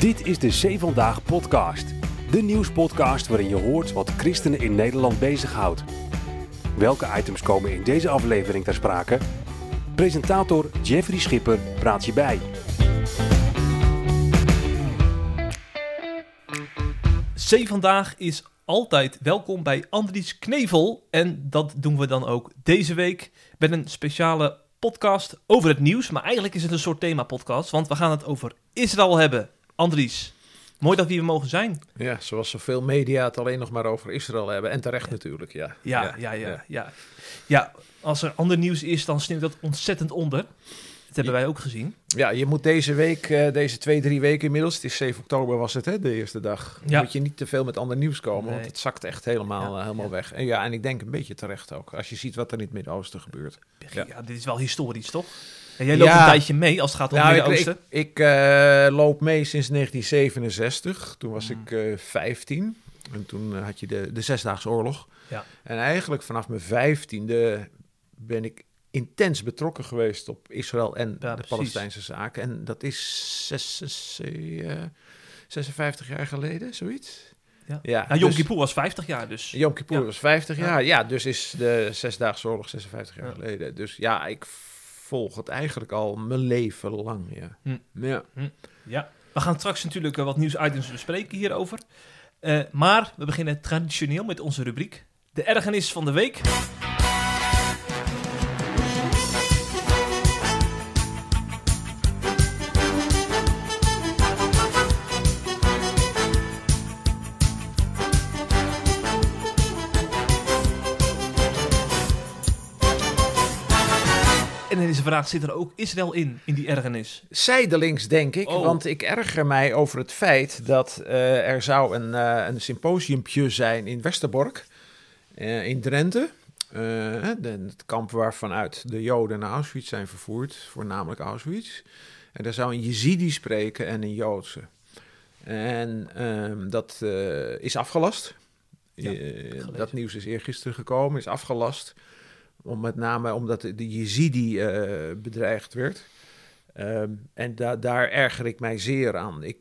Dit is de Zee Vandaag podcast. De nieuwspodcast waarin je hoort wat christenen in Nederland bezighoudt. Welke items komen in deze aflevering ter sprake? Presentator Jeffrey Schipper praat je bij. C vandaag is altijd welkom bij Andries Knevel. En dat doen we dan ook deze week met een speciale podcast over het nieuws. Maar eigenlijk is het een soort thema-podcast, want we gaan het over Israël hebben. Andries, mooi dat we hier mogen zijn. Ja, zoals zoveel media het alleen nog maar over Israël hebben. En terecht natuurlijk, ja. Ja, ja, ja, ja. Ja, als er ander nieuws is, dan sneeuwt dat ontzettend onder. Dat hebben wij ook gezien. Ja, je moet deze week, eh, deze twee, drie weken inmiddels, het is 7 oktober was het, hè, de eerste dag. Ja. Moet je niet te veel met ander nieuws komen, Nee. want het zakt echt helemaal, Ja, eh, helemaal ja. weg. En ja, en ik denk een beetje terecht ook, als je ziet wat er in het Midden-Oosten gebeurt. Ja. dit is wel historisch, toch? En jij loopt Ja. een tijdje mee als het gaat om het Nou, ik, Midden-Oosten. ik, ik eh, loop mee sinds 1967. Toen was Mm. ik eh 15. En toen eh, had je de, de Zesdaagse Oorlog. Ja. En eigenlijk vanaf mijn vijftiende ben ik intens betrokken geweest op Israël en Ja, de precies. Palestijnse zaken. En dat is zes- zes- eh, 56 jaar geleden, zoiets. Ja. ja Nou, Yom dus- Kippur was 50 jaar dus. Yom Kippur Ja. was 50 Ja. jaar. Ja, dus is de Zesdaagse Oorlog 56 jaar Ja. geleden. Dus ja, ik volg het eigenlijk al mijn leven lang. Ja. Hm. ja. Ja, we gaan straks natuurlijk eh, wat nieuwsitems bespreken hierover. Eh, maar we beginnen traditioneel met onze rubriek. De ergernis van de week. Vraag zit er ook Israël in, in die ergernis. Zijdelings, denk ik. Oh. Want ik erger mij over het feit dat eh, er zou een, eh een symposiumpje zijn in Westerbork, eh, in Drenthe. De- het kamp waarvanuit de Joden naar Auschwitz zijn vervoerd, voornamelijk Auschwitz. En daar zou een Jezidi spreken en een Joodse. En ehm, dat is afgelast. Ja, dat nieuws is eergisteren gekomen, is afgelast. Om met name omdat de Jezidi eh, bedreigd werd. Ehm, en da- daar erger ik mij zeer aan. Ik,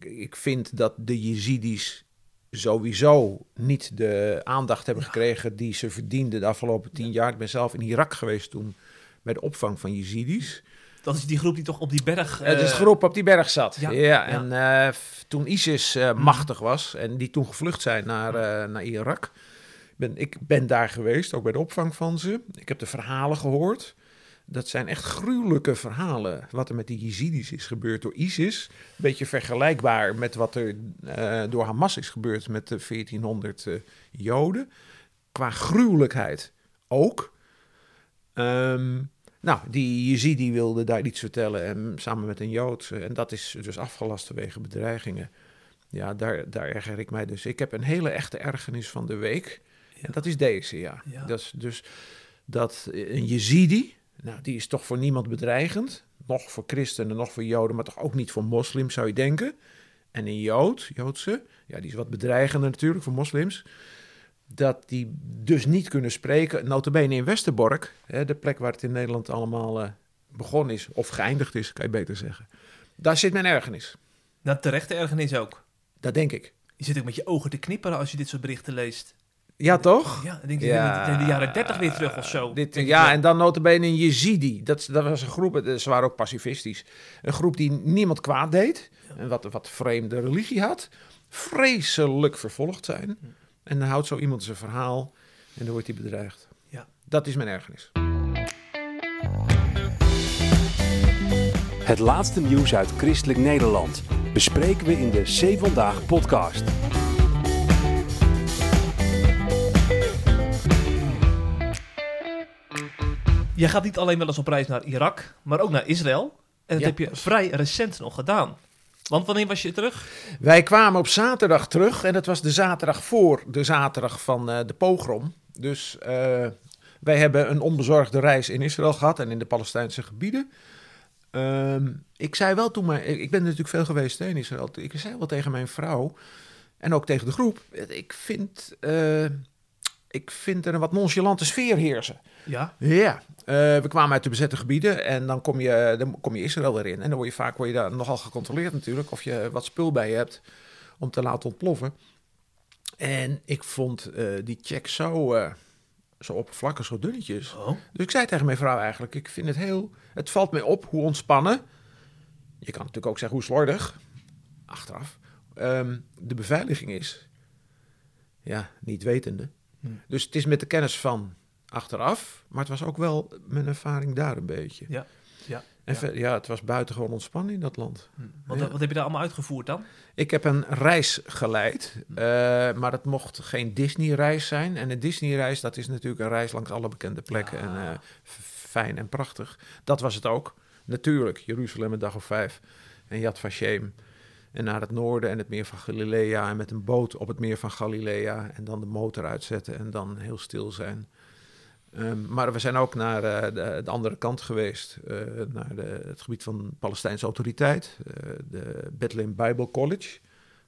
ik vind dat de Jezidis sowieso niet de aandacht hebben gekregen die ze verdienden de afgelopen tien jaar. Ik ben zelf in Irak geweest toen bij de opvang van Jezidis. Dat is die groep die toch op die berg... Het is eh, groep op die berg zat. ja, en eh, toen ISIS Mhm. machtig was en die toen gevlucht zijn naar, eh, naar Irak. Ben, ik ben daar geweest, ook bij de opvang van ze. Ik heb de verhalen gehoord. Dat zijn echt gruwelijke verhalen. Wat er met die Jezidis is gebeurd door ISIS. Een beetje vergelijkbaar met wat er eh, door Hamas is gebeurd met de 1400 eh, Joden. Qua gruwelijkheid ook. Ehm, nou, die Jezidi wilde daar iets vertellen en samen met een Jood. eh, En dat is dus afgelast vanwege bedreigingen. Ja, daar, daar erger ik mij dus. Ik heb een hele echte ergernis van de week. Ja. Dat is deze, ja. Ja. Dat is dus dat een Jezidi, nou, die is toch voor niemand bedreigend. Nog voor christenen, nog voor joden, maar toch ook niet voor moslims, zou je denken. En een jood, joodse, ja, die is wat bedreigender natuurlijk voor moslims. Dat die dus niet kunnen spreken, notabene in Westerbork, hè, de plek waar het in Nederland allemaal eh, begonnen is, of geëindigd is, kan je beter zeggen. Daar zit mijn ergernis. Nou, terechte ergernis ook. Dat denk ik. Je zit ook met je ogen te knipperen als je dit soort berichten leest. Ja, toch? Ja, denk je, in de jaren 30 weer terug of zo. Dit, ja, en dan notabene een Jezidi. Dat, dat was een groep, eh, ze waren ook pacifistisch. Een groep die niemand kwaad deed. En wat, wat vreemde religie had. Vreselijk vervolgd zijn. En dan houdt zo iemand zijn verhaal en dan wordt hij bedreigd. Ja. Dat is mijn ergernis. Het laatste nieuws uit christelijk Nederland bespreken we in de Zee Vandaag podcast. Je gaat niet alleen wel eens op reis naar Irak, maar ook naar Israël. En dat Ja, heb je vrij recent nog gedaan. Want wanneer was je terug? Wij kwamen op zaterdag terug en dat was de zaterdag voor de zaterdag van eh, de pogrom. Dus eh, wij hebben een onbezorgde reis in Israël gehad en in de Palestijnse gebieden. Ehm, ik zei wel toen, maar ik ben natuurlijk veel geweest hè, in Israël. Ik zei wel tegen mijn vrouw en ook tegen de groep. Ik vind, eh, ik vind er een wat nonchalante sfeer heersen. Ja. Ja, eh, we kwamen uit de bezette gebieden en dan kom je, dan kom je Israël weer in. En dan word je vaak word je daar nogal gecontroleerd natuurlijk, of je wat spul bij je hebt om te laten ontploffen. En ik vond eh, die check zo, eh, zo oppervlakkig, zo dunnetjes. Oh. Dus ik zei tegen mijn vrouw eigenlijk, ik vind het heel... Het valt mij op hoe ontspannen. Je kan natuurlijk ook zeggen hoe slordig, achteraf, ehm, de beveiliging is. Ja, niet wetende. Hm. Dus het is met de kennis van achteraf, maar het was ook wel mijn ervaring daar een beetje. Ja, ja, En ja. ver- ja, het was buitengewoon ontspannen in dat land. Hm. Wat, Ja. wat heb je daar allemaal uitgevoerd dan? Ik heb een reis geleid, eh, maar het mocht geen Disney-reis zijn. En een Disney-reis, dat is natuurlijk een reis langs alle bekende plekken. Ja. En eh, fijn en prachtig. Dat was het ook. Natuurlijk, Jeruzalem een dag of vijf. En Yad Vashem. En naar het noorden en het meer van Galilea. En met een boot op het meer van Galilea. En dan de motor uitzetten en dan heel stil zijn. Ehm, maar we zijn ook naar eh, de, de andere kant geweest. eh, naar de, het gebied van Palestijnse autoriteit. eh, de Bethlehem Bible College.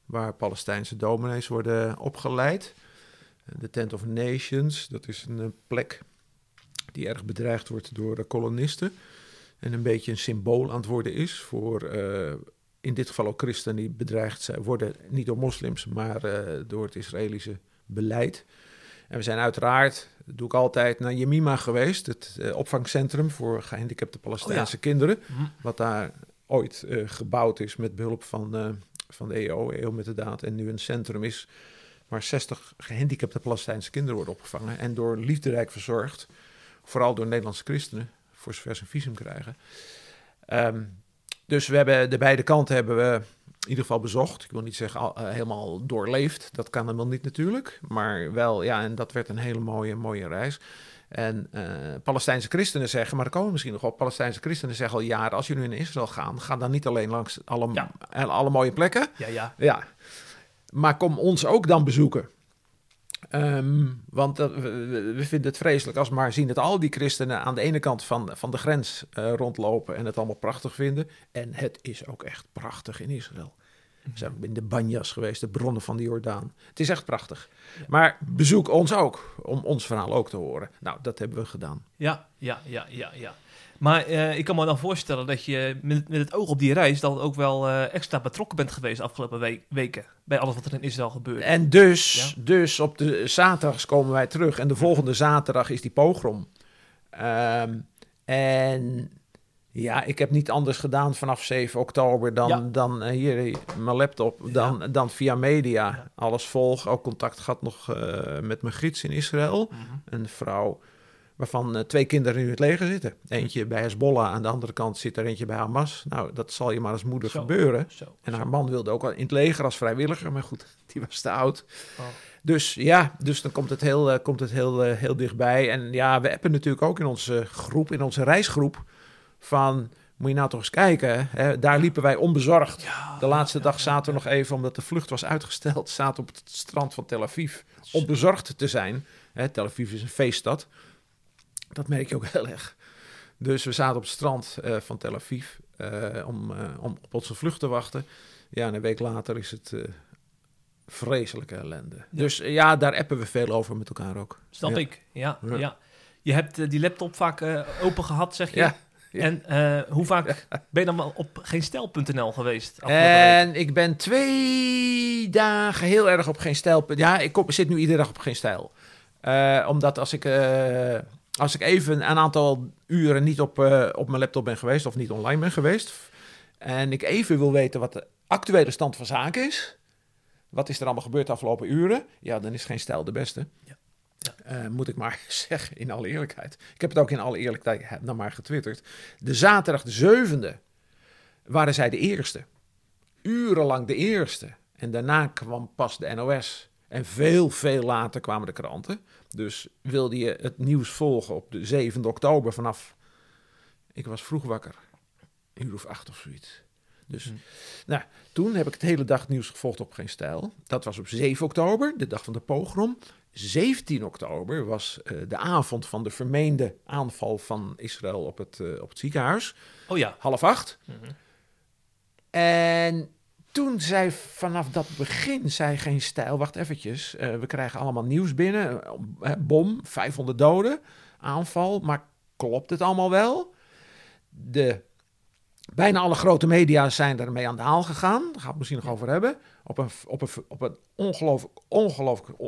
Waar Palestijnse dominees worden opgeleid. De Tent of Nations, dat is een plek die erg bedreigd wordt door de kolonisten. En een beetje een symbool aan het worden is voor in dit geval ook christenen die bedreigd zijn, worden niet door moslims, maar eh, door het Israëlische beleid. En we zijn uiteraard, dat doe ik altijd, naar Jemima geweest, het eh, opvangcentrum voor gehandicapte Palestijnse kinderen. Hm. Wat daar ooit eh, gebouwd is met behulp van, van de EO, EO met de daad. En nu een centrum is waar 60 gehandicapte Palestijnse kinderen worden opgevangen. En door liefderijk verzorgd, vooral door Nederlandse christenen, voor zover ze een visum krijgen. Ehm, dus we hebben de beide kanten hebben we in ieder geval bezocht. Ik wil niet zeggen al- eh, helemaal doorleefd, dat kan helemaal niet natuurlijk. Maar wel, ja, en dat werd een hele mooie, mooie reis. En eh, Palestijnse christenen zeggen, maar daar komen we misschien nog op. Palestijnse christenen zeggen al jaren: als jullie naar Israël gaan, ga dan niet alleen langs alle, Ja. alle, alle mooie plekken. Ja, ja. Ja, maar kom ons ook dan bezoeken. Ehm, want dat- we, vinden het vreselijk als we maar zien dat al die christenen aan de ene kant van, van de grens eh, rondlopen en het allemaal prachtig vinden. En het is ook echt prachtig in Israël. We zijn ook in de Banjas geweest, de bronnen van de Jordaan. Het is echt prachtig. Maar bezoek ons ook, om ons verhaal ook te horen. Nou, dat hebben we gedaan. Ja, ja, ja, ja, ja. Maar eh, ik kan me dan voorstellen dat je met, met het oog op die reis dan ook wel eh, extra betrokken bent geweest de afgelopen weken. Bij alles wat er in Israël gebeurt. En dus, Ja. dus op de zaterdags komen wij terug. En de volgende zaterdag is die pogrom. Ehm, en ja, ik heb niet anders gedaan vanaf 7 oktober dan, Ja. dan eh, hier mijn laptop, dan, dan via media. Alles volg. Ook contact gehad nog met mijn gids in Israël. Mhm. Een vrouw waarvan eh, twee kinderen in het leger zitten. Eentje bij Hezbollah, aan de andere kant zit er eentje bij Hamas. Nou, dat zal je maar als moeder Zo. gebeuren. Zo. En haar man wilde ook wel in het leger als vrijwilliger, maar goed, die was te oud. Oh. Dus ja, dus dan komt het heel, eh, komt het heel, eh, heel dichtbij. En ja, we appen natuurlijk ook in onze groep, in onze reisgroep, van moet je nou toch eens kijken. Hè? Daar liepen wij onbezorgd. Ja, De laatste ja, dag ja, zaten we nog even, omdat de vlucht was uitgesteld, zaten op het strand van Tel Aviv onbezorgd te zijn. Hè, Tel Aviv is een feeststad. Dat merk je ook heel erg. Dus we zaten op het strand eh, van Tel Aviv eh, om, eh, om op onze vlucht te wachten. Ja, en een week later is het vreselijke ellende. Dus ja, daar appen we veel over met elkaar ook. Snap Ja. ik, ja, Ja. ja. Je hebt die laptop vaak open gehad, zeg je? En hoe vaak ben je dan wel op geenstijl.nl geweest? En ik ben twee dagen heel erg op geen stijl. Ja, ik kom, zit nu iedere dag op geen stijl. Omdat als ik, als ik even een aantal uren niet op, eh, op mijn laptop ben geweest of niet online ben geweest. En ik even wil weten wat de actuele stand van zaken is. Wat is er allemaal gebeurd de afgelopen uren? Ja, dan is geen stijl de beste. Ja. Ja. Eh, moet ik maar zeggen, in alle eerlijkheid. Ik heb het ook in alle eerlijkheid dan maar getwitterd. De zaterdag de zevende waren zij de eerste. Urenlang de eerste. En daarna kwam pas de NOS. En veel, veel later kwamen de kranten. Dus wilde je het nieuws volgen op de 7e oktober vanaf... Ik was vroeg wakker. Een uur of acht of zoiets. Dus, Hm. nou, toen heb ik het hele dag nieuws gevolgd op Geen Stijl. Dat was op 7 oktober, de dag van de pogrom. 17 oktober was eh, de avond van de vermeende aanval van Israël op het, eh, op het ziekenhuis. Oh ja. Half acht. Mhm. En toen zei vanaf dat begin, zei geen stijl, wacht eventjes, eh, we krijgen allemaal nieuws binnen, eh, bom, 500 doden, aanval, maar klopt het allemaal wel? De, bijna alle grote media zijn ermee aan de haal gegaan, daar gaan we het misschien nog over hebben, op een, op een, op een ongelooflijk, ongelooflijk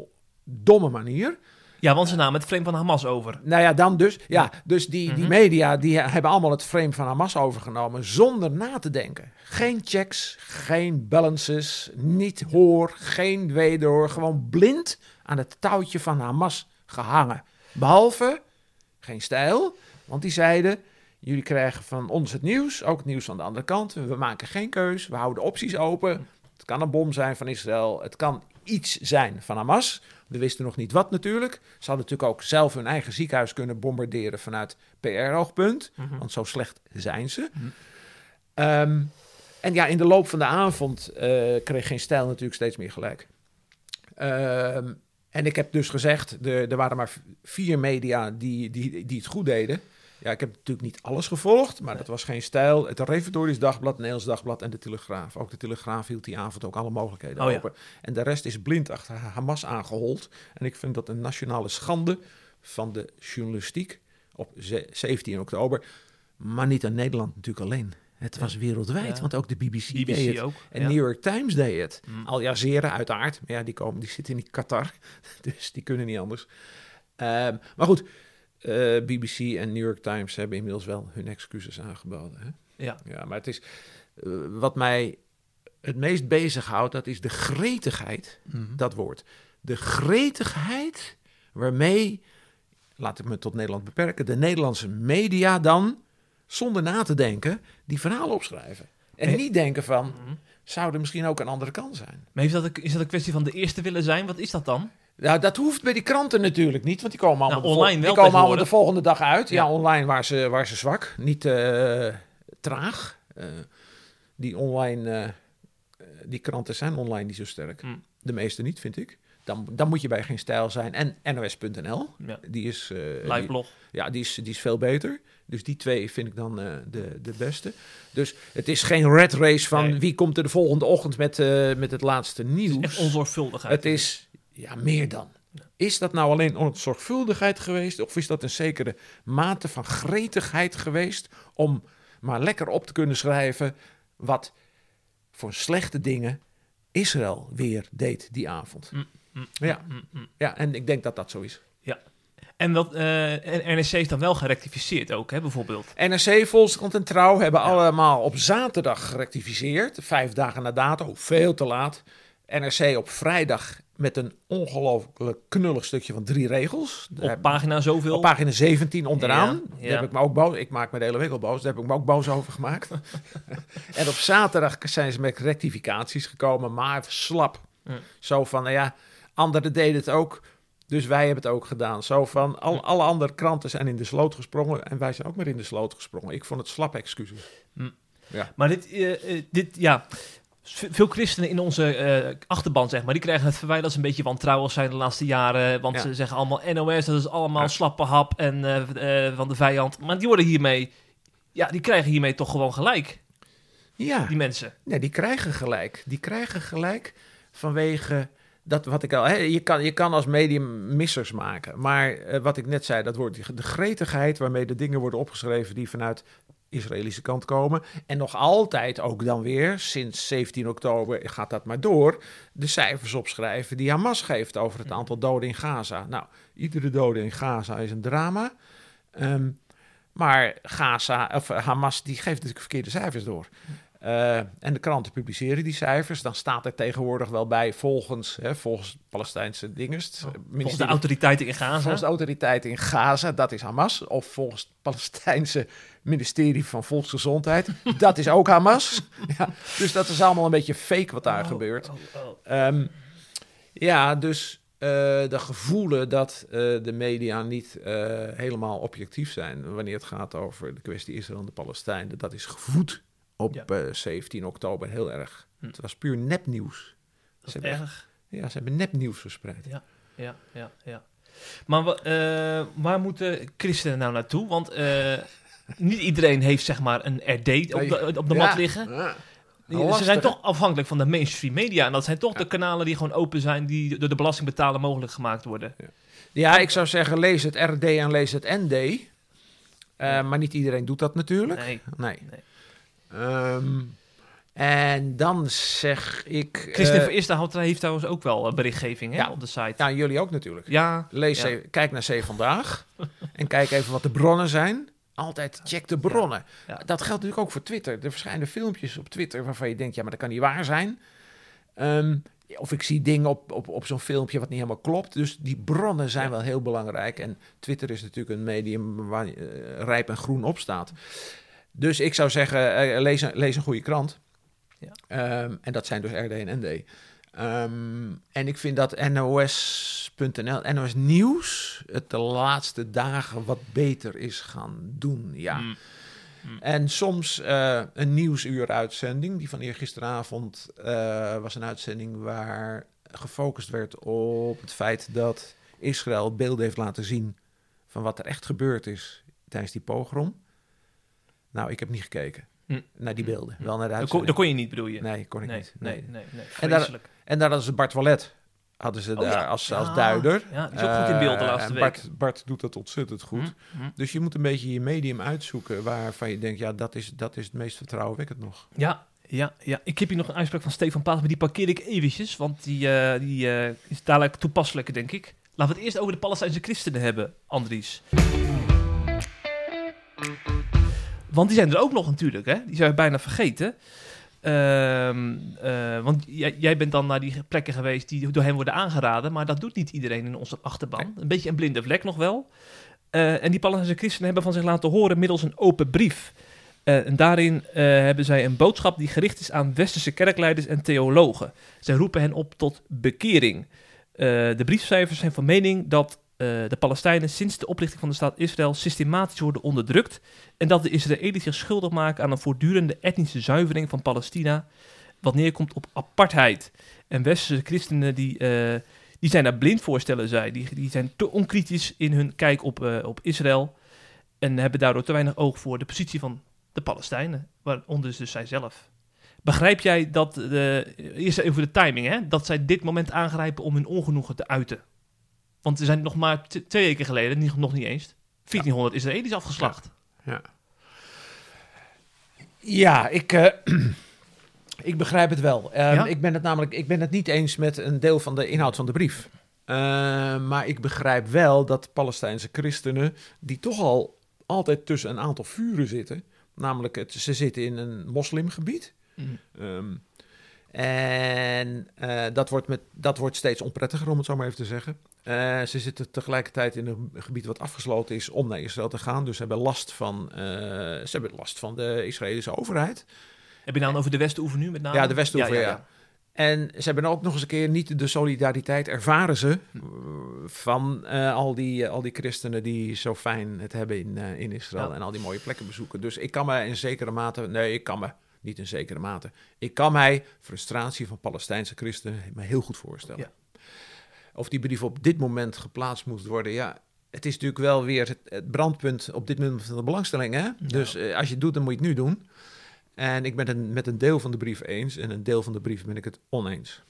domme manier. Ja, want ze namen het frame van Hamas over. Nou ja, dan dus. Ja, dus die, die Mhm. media die hebben allemaal het frame van Hamas overgenomen zonder na te denken. Geen checks, geen balances, niet hoor, geen wederhoor. Gewoon blind aan het touwtje van Hamas gehangen. Behalve geen stijl, want die zeiden... Jullie krijgen van ons het nieuws, ook het nieuws van de andere kant. We maken geen keus, we houden opties open. Het kan een bom zijn van Israël, het kan iets zijn van Hamas. We wisten nog niet wat natuurlijk. Ze hadden natuurlijk ook zelf hun eigen ziekenhuis kunnen bombarderen vanuit PR-oogpunt. Mhm. Want zo slecht zijn ze. Mhm. Ehm, en ja, in de loop van de avond eh, kreeg geen stijl natuurlijk steeds meer gelijk. Ehm, en ik heb dus gezegd, er, er waren maar vier media die, die, die het goed deden. Ja, ik heb natuurlijk niet alles gevolgd, maar dat was geen stijl. Het Reformatorisch Dagblad, Nederlands Dagblad en de Telegraaf. Ook de Telegraaf hield die avond ook alle mogelijkheden Oh ja. open. En de rest is blind achter Hamas aangehold. En ik vind dat een nationale schande van de journalistiek op ze- 17 oktober. Maar niet aan Nederland natuurlijk alleen. Het was wereldwijd, Ja. want ook de BBC, deed het. ook. En ja. New York Times deed het. Mm. Al Jazeera uiteraard. Maar ja, die, komen, die zitten in Qatar. Dus die kunnen niet anders. Ehm, maar goed, eh, BBC en New York Times hebben inmiddels wel hun excuses aangeboden. Hè? Ja. Ja, maar het is... eh, wat mij het meest bezighoudt, dat is de gretigheid, Mhm. dat woord. De gretigheid waarmee, laat ik me tot Nederland beperken, de Nederlandse media dan, zonder na te denken, die verhalen opschrijven. En Nee. niet denken van, Mhm. zou er misschien ook een andere kant zijn? Maar heeft dat, een- is dat een kwestie van de eerste willen zijn? Wat is dat dan? Nou, dat hoeft bij die kranten natuurlijk niet, want die komen allemaal, Nou, de, online wel die komen allemaal de volgende dag uit. Ja, Ja. online waar ze, waar ze zwak, niet eh, traag. Eh, die online, eh, die kranten zijn online niet zo sterk. Mm. De meeste niet, vind ik. Dan, dan moet je bij geen stijl zijn. En NOS.nl, Ja. die is, die- ja, die is, die is veel beter. Dus die twee vind ik dan de, de beste. Dus het is geen red race van Nee. wie komt er de volgende ochtend met, met het laatste nieuws. Het is echt onzorgvuldigheid. Het is ja, meer dan. Is dat nou alleen onzorgvuldigheid geweest? Of is dat een zekere mate van gretigheid geweest om maar lekker op te kunnen schrijven wat voor slechte dingen Israël weer deed die avond? Mm, mm, Ja. mm, mm. Ja, en ik denk dat dat zo is. En wat eh, en NRC is dan wel gerectificeerd ook, hè, bijvoorbeeld. NRC, Volkskrant en Trouw hebben allemaal op zaterdag gerectificeerd. Vijf dagen na dato, veel te laat. NRC op vrijdag met een ongelooflijk knullig stukje van drie regels. Daar Op pagina zoveel. Op pagina 17 onderaan. Ja, Daar ja. heb ik me ook boos. Ik maak me de hele week al boos. Daar heb ik me ook boos over gemaakt. en op zaterdag zijn ze met rectificaties gekomen, maar slap. Ja. Zo van, nou ja, anderen deden het ook. Dus wij hebben het ook gedaan. Zo van, al, alle andere kranten zijn in de sloot gesprongen. En wij zijn ook maar in de sloot gesprongen. Ik vond het slap excuses. Maar dit, eh, eh, dit ja. Veel christenen in onze eh, achterban, zeg maar, die krijgen het verwijt dat ze een beetje wantrouwig zijn de laatste jaren. Want Ja. ze zeggen allemaal NOS, dat is allemaal Ja. slappe hap en eh, eh, van de vijand. Maar die worden hiermee, ja, die krijgen hiermee toch gewoon gelijk, Ja. die mensen. Nee, die krijgen gelijk. Die krijgen gelijk vanwege dat wat ik al. Hè, je, kan, je kan als medium missers maken. Maar wat ik net zei, dat wordt de gretigheid waarmee de dingen worden opgeschreven die vanuit Israëlische kant komen. En nog altijd ook dan weer, sinds 17 oktober gaat dat maar door, de cijfers opschrijven die Hamas geeft over het aantal doden in Gaza. Nou, iedere dode in Gaza is een drama. Ehm, maar Gaza, of Hamas, die geeft natuurlijk verkeerde cijfers door. Eh, en de kranten publiceren die cijfers. Dan staat er tegenwoordig wel bij volgens, hè, volgens Palestijnse dinges. Volgens de autoriteiten in Gaza. Volgens de autoriteiten in Gaza, dat is Hamas. Of volgens het Palestijnse ministerie van Volksgezondheid, dat is ook Hamas. Ja, dus dat is allemaal een beetje fake wat daar Oh, gebeurt. oh, oh. Ehm, ja, dus eh, de gevoelen dat eh, de media niet helemaal objectief zijn wanneer het gaat over de kwestie Israël en de Palestijnen, dat is gevoed op Ja. eh, 17 oktober heel erg. Hm. Het was puur nepnieuws. Dat Ze hebben, erg. ja, ze hebben nepnieuws verspreid. Ja, ja, ja. Maar wa- eh, waar moeten christenen nou naartoe? Want eh, niet iedereen heeft zeg maar een RD op de, op de Ja. mat liggen. Ja. Ze zijn toch afhankelijk van de mainstream media. En dat zijn toch Ja. de kanalen die gewoon open zijn, die door de belastingbetaler mogelijk gemaakt worden. Ja, ik zou zeggen, lees het RD en lees het ND. Eh, Maar niet iedereen doet dat natuurlijk. Nee. Nee. Nee. Ehm, en dan zeg ik... Christen eh, van Eerste heeft trouwens ook wel eh, berichtgeving hè, Ja. op de site. ja, jullie ook natuurlijk. Ja, Lees, Ja. Kijk naar C Vandaag en kijk even wat de bronnen zijn. Altijd check de bronnen. Ja. Dat geldt natuurlijk ook voor Twitter. Er verschijnen filmpjes op Twitter waarvan je denkt, ja, maar dat kan niet waar zijn. Ehm, of ik zie dingen op, op, op zo'n filmpje wat niet helemaal klopt. Dus die bronnen zijn Ja. wel heel belangrijk. En Twitter is natuurlijk een medium waar eh, rijp en groen op staat. Dus ik zou zeggen, eh, lees, een, lees een goede krant. Ja. Ehm, en dat zijn dus RD en ND. Ehm, en ik vind dat NOS.nl, NOS Nieuws, het de laatste dagen wat beter is gaan doen. Ja. Mm. En soms eh, een nieuwsuur uitzending. Die van eergisteravond eh was een uitzending waar gefocust werd op het feit dat Israël beelden heeft laten zien van wat er echt gebeurd is tijdens die pogrom. Nou, ik heb niet gekeken Hm. naar die beelden. Wel naar de Dat, kon, uitzending. dat kon je niet, bedoel je? Nee, kon ik nee, niet. nee, Nee. nee, nee. En daar-. En daar hadden ze Bart Wallet hadden ze Oh, daar ja. als, als Ja, duider. Ja, die is ook goed in beeld de Eh, laatste week. Bart, Bart doet dat ontzettend goed. Hm, hm. Dus je moet een beetje je medium uitzoeken waarvan je denkt, ja, dat is, dat is het meest vertrouwenwekkend nog. Ja, ja, ja. Ik heb hier nog een uitspraak van Stefan Paas, maar die parkeer ik eventjes, want die, eh, die eh, is dadelijk toepasselijk, denk ik. Laten we het eerst over de Palestijnse christenen hebben, Andries. Want die zijn er ook nog natuurlijk, hè? Die je bijna vergeten. Ehm, eh, want jij, jij bent dan naar die plekken geweest die door hen worden aangeraden, maar dat doet niet iedereen in onze achterban. Een beetje een blinde vlek nog wel. Eh, en die Palestijnse christenen hebben van zich laten horen middels een open brief. Eh, en daarin hebben zij een boodschap die gericht is aan westerse kerkleiders en theologen. Zij roepen hen op tot bekering. De briefschrijvers zijn van mening dat de Palestijnen sinds de oprichting van de staat Israël systematisch worden onderdrukt en dat de Israëli's zich schuldig maken aan een voortdurende etnische zuivering van Palestina, wat neerkomt op apartheid. En westerse christenen die, eh, die zijn daar blind voor, stellen zij. Die, die zijn te onkritisch in hun kijk op, eh, op Israël en hebben daardoor te weinig oog voor de positie van de Palestijnen, waaronder dus zij zelf. Begrijp jij dat, de, eerst even de timing, hè, dat zij dit moment aangrijpen om hun ongenoegen te uiten? Want er zijn nog maar twee weken geleden, niet, nog niet eens, 1400 Israëli's afgeslacht. Ja, ja ik, eh, ik begrijp het wel. Ehm, Ja? Ik ben het namelijk ik ben het niet eens met een deel van de inhoud van de brief. Ehm, maar ik begrijp wel dat Palestijnse christenen, die toch al altijd tussen een aantal vuren zitten, namelijk het, ze zitten in een moslimgebied. Mm. Ehm, en eh, dat, wordt met, dat wordt steeds onprettiger, om het zo maar even te zeggen. Eh, ze zitten tegelijkertijd in een gebied wat afgesloten is om naar Israël te gaan. Dus ze hebben last van, eh, ze hebben last van de Israëlische overheid. Heb je dan over de Westenoever nu met name? Ja, de Westenoever, ja. En ze hebben ook nog eens een keer niet de solidariteit, ervaren ze, eh, van al, die, al die christenen die zo fijn het hebben in, in Israël en al die mooie plekken bezoeken. Dus ik kan me in zekere mate, nee, ik kan me niet in zekere mate, ik kan mij frustratie van Palestijnse christenen me heel goed voorstellen. Ja. Of die brief op dit moment geplaatst moet worden, ja, het is natuurlijk wel weer het, het brandpunt op dit moment van de belangstelling. Hè? Dus eh, als je het doet, dan moet je het nu doen. En ik ben het met een deel van de brief eens en een deel van de brief ben ik het oneens.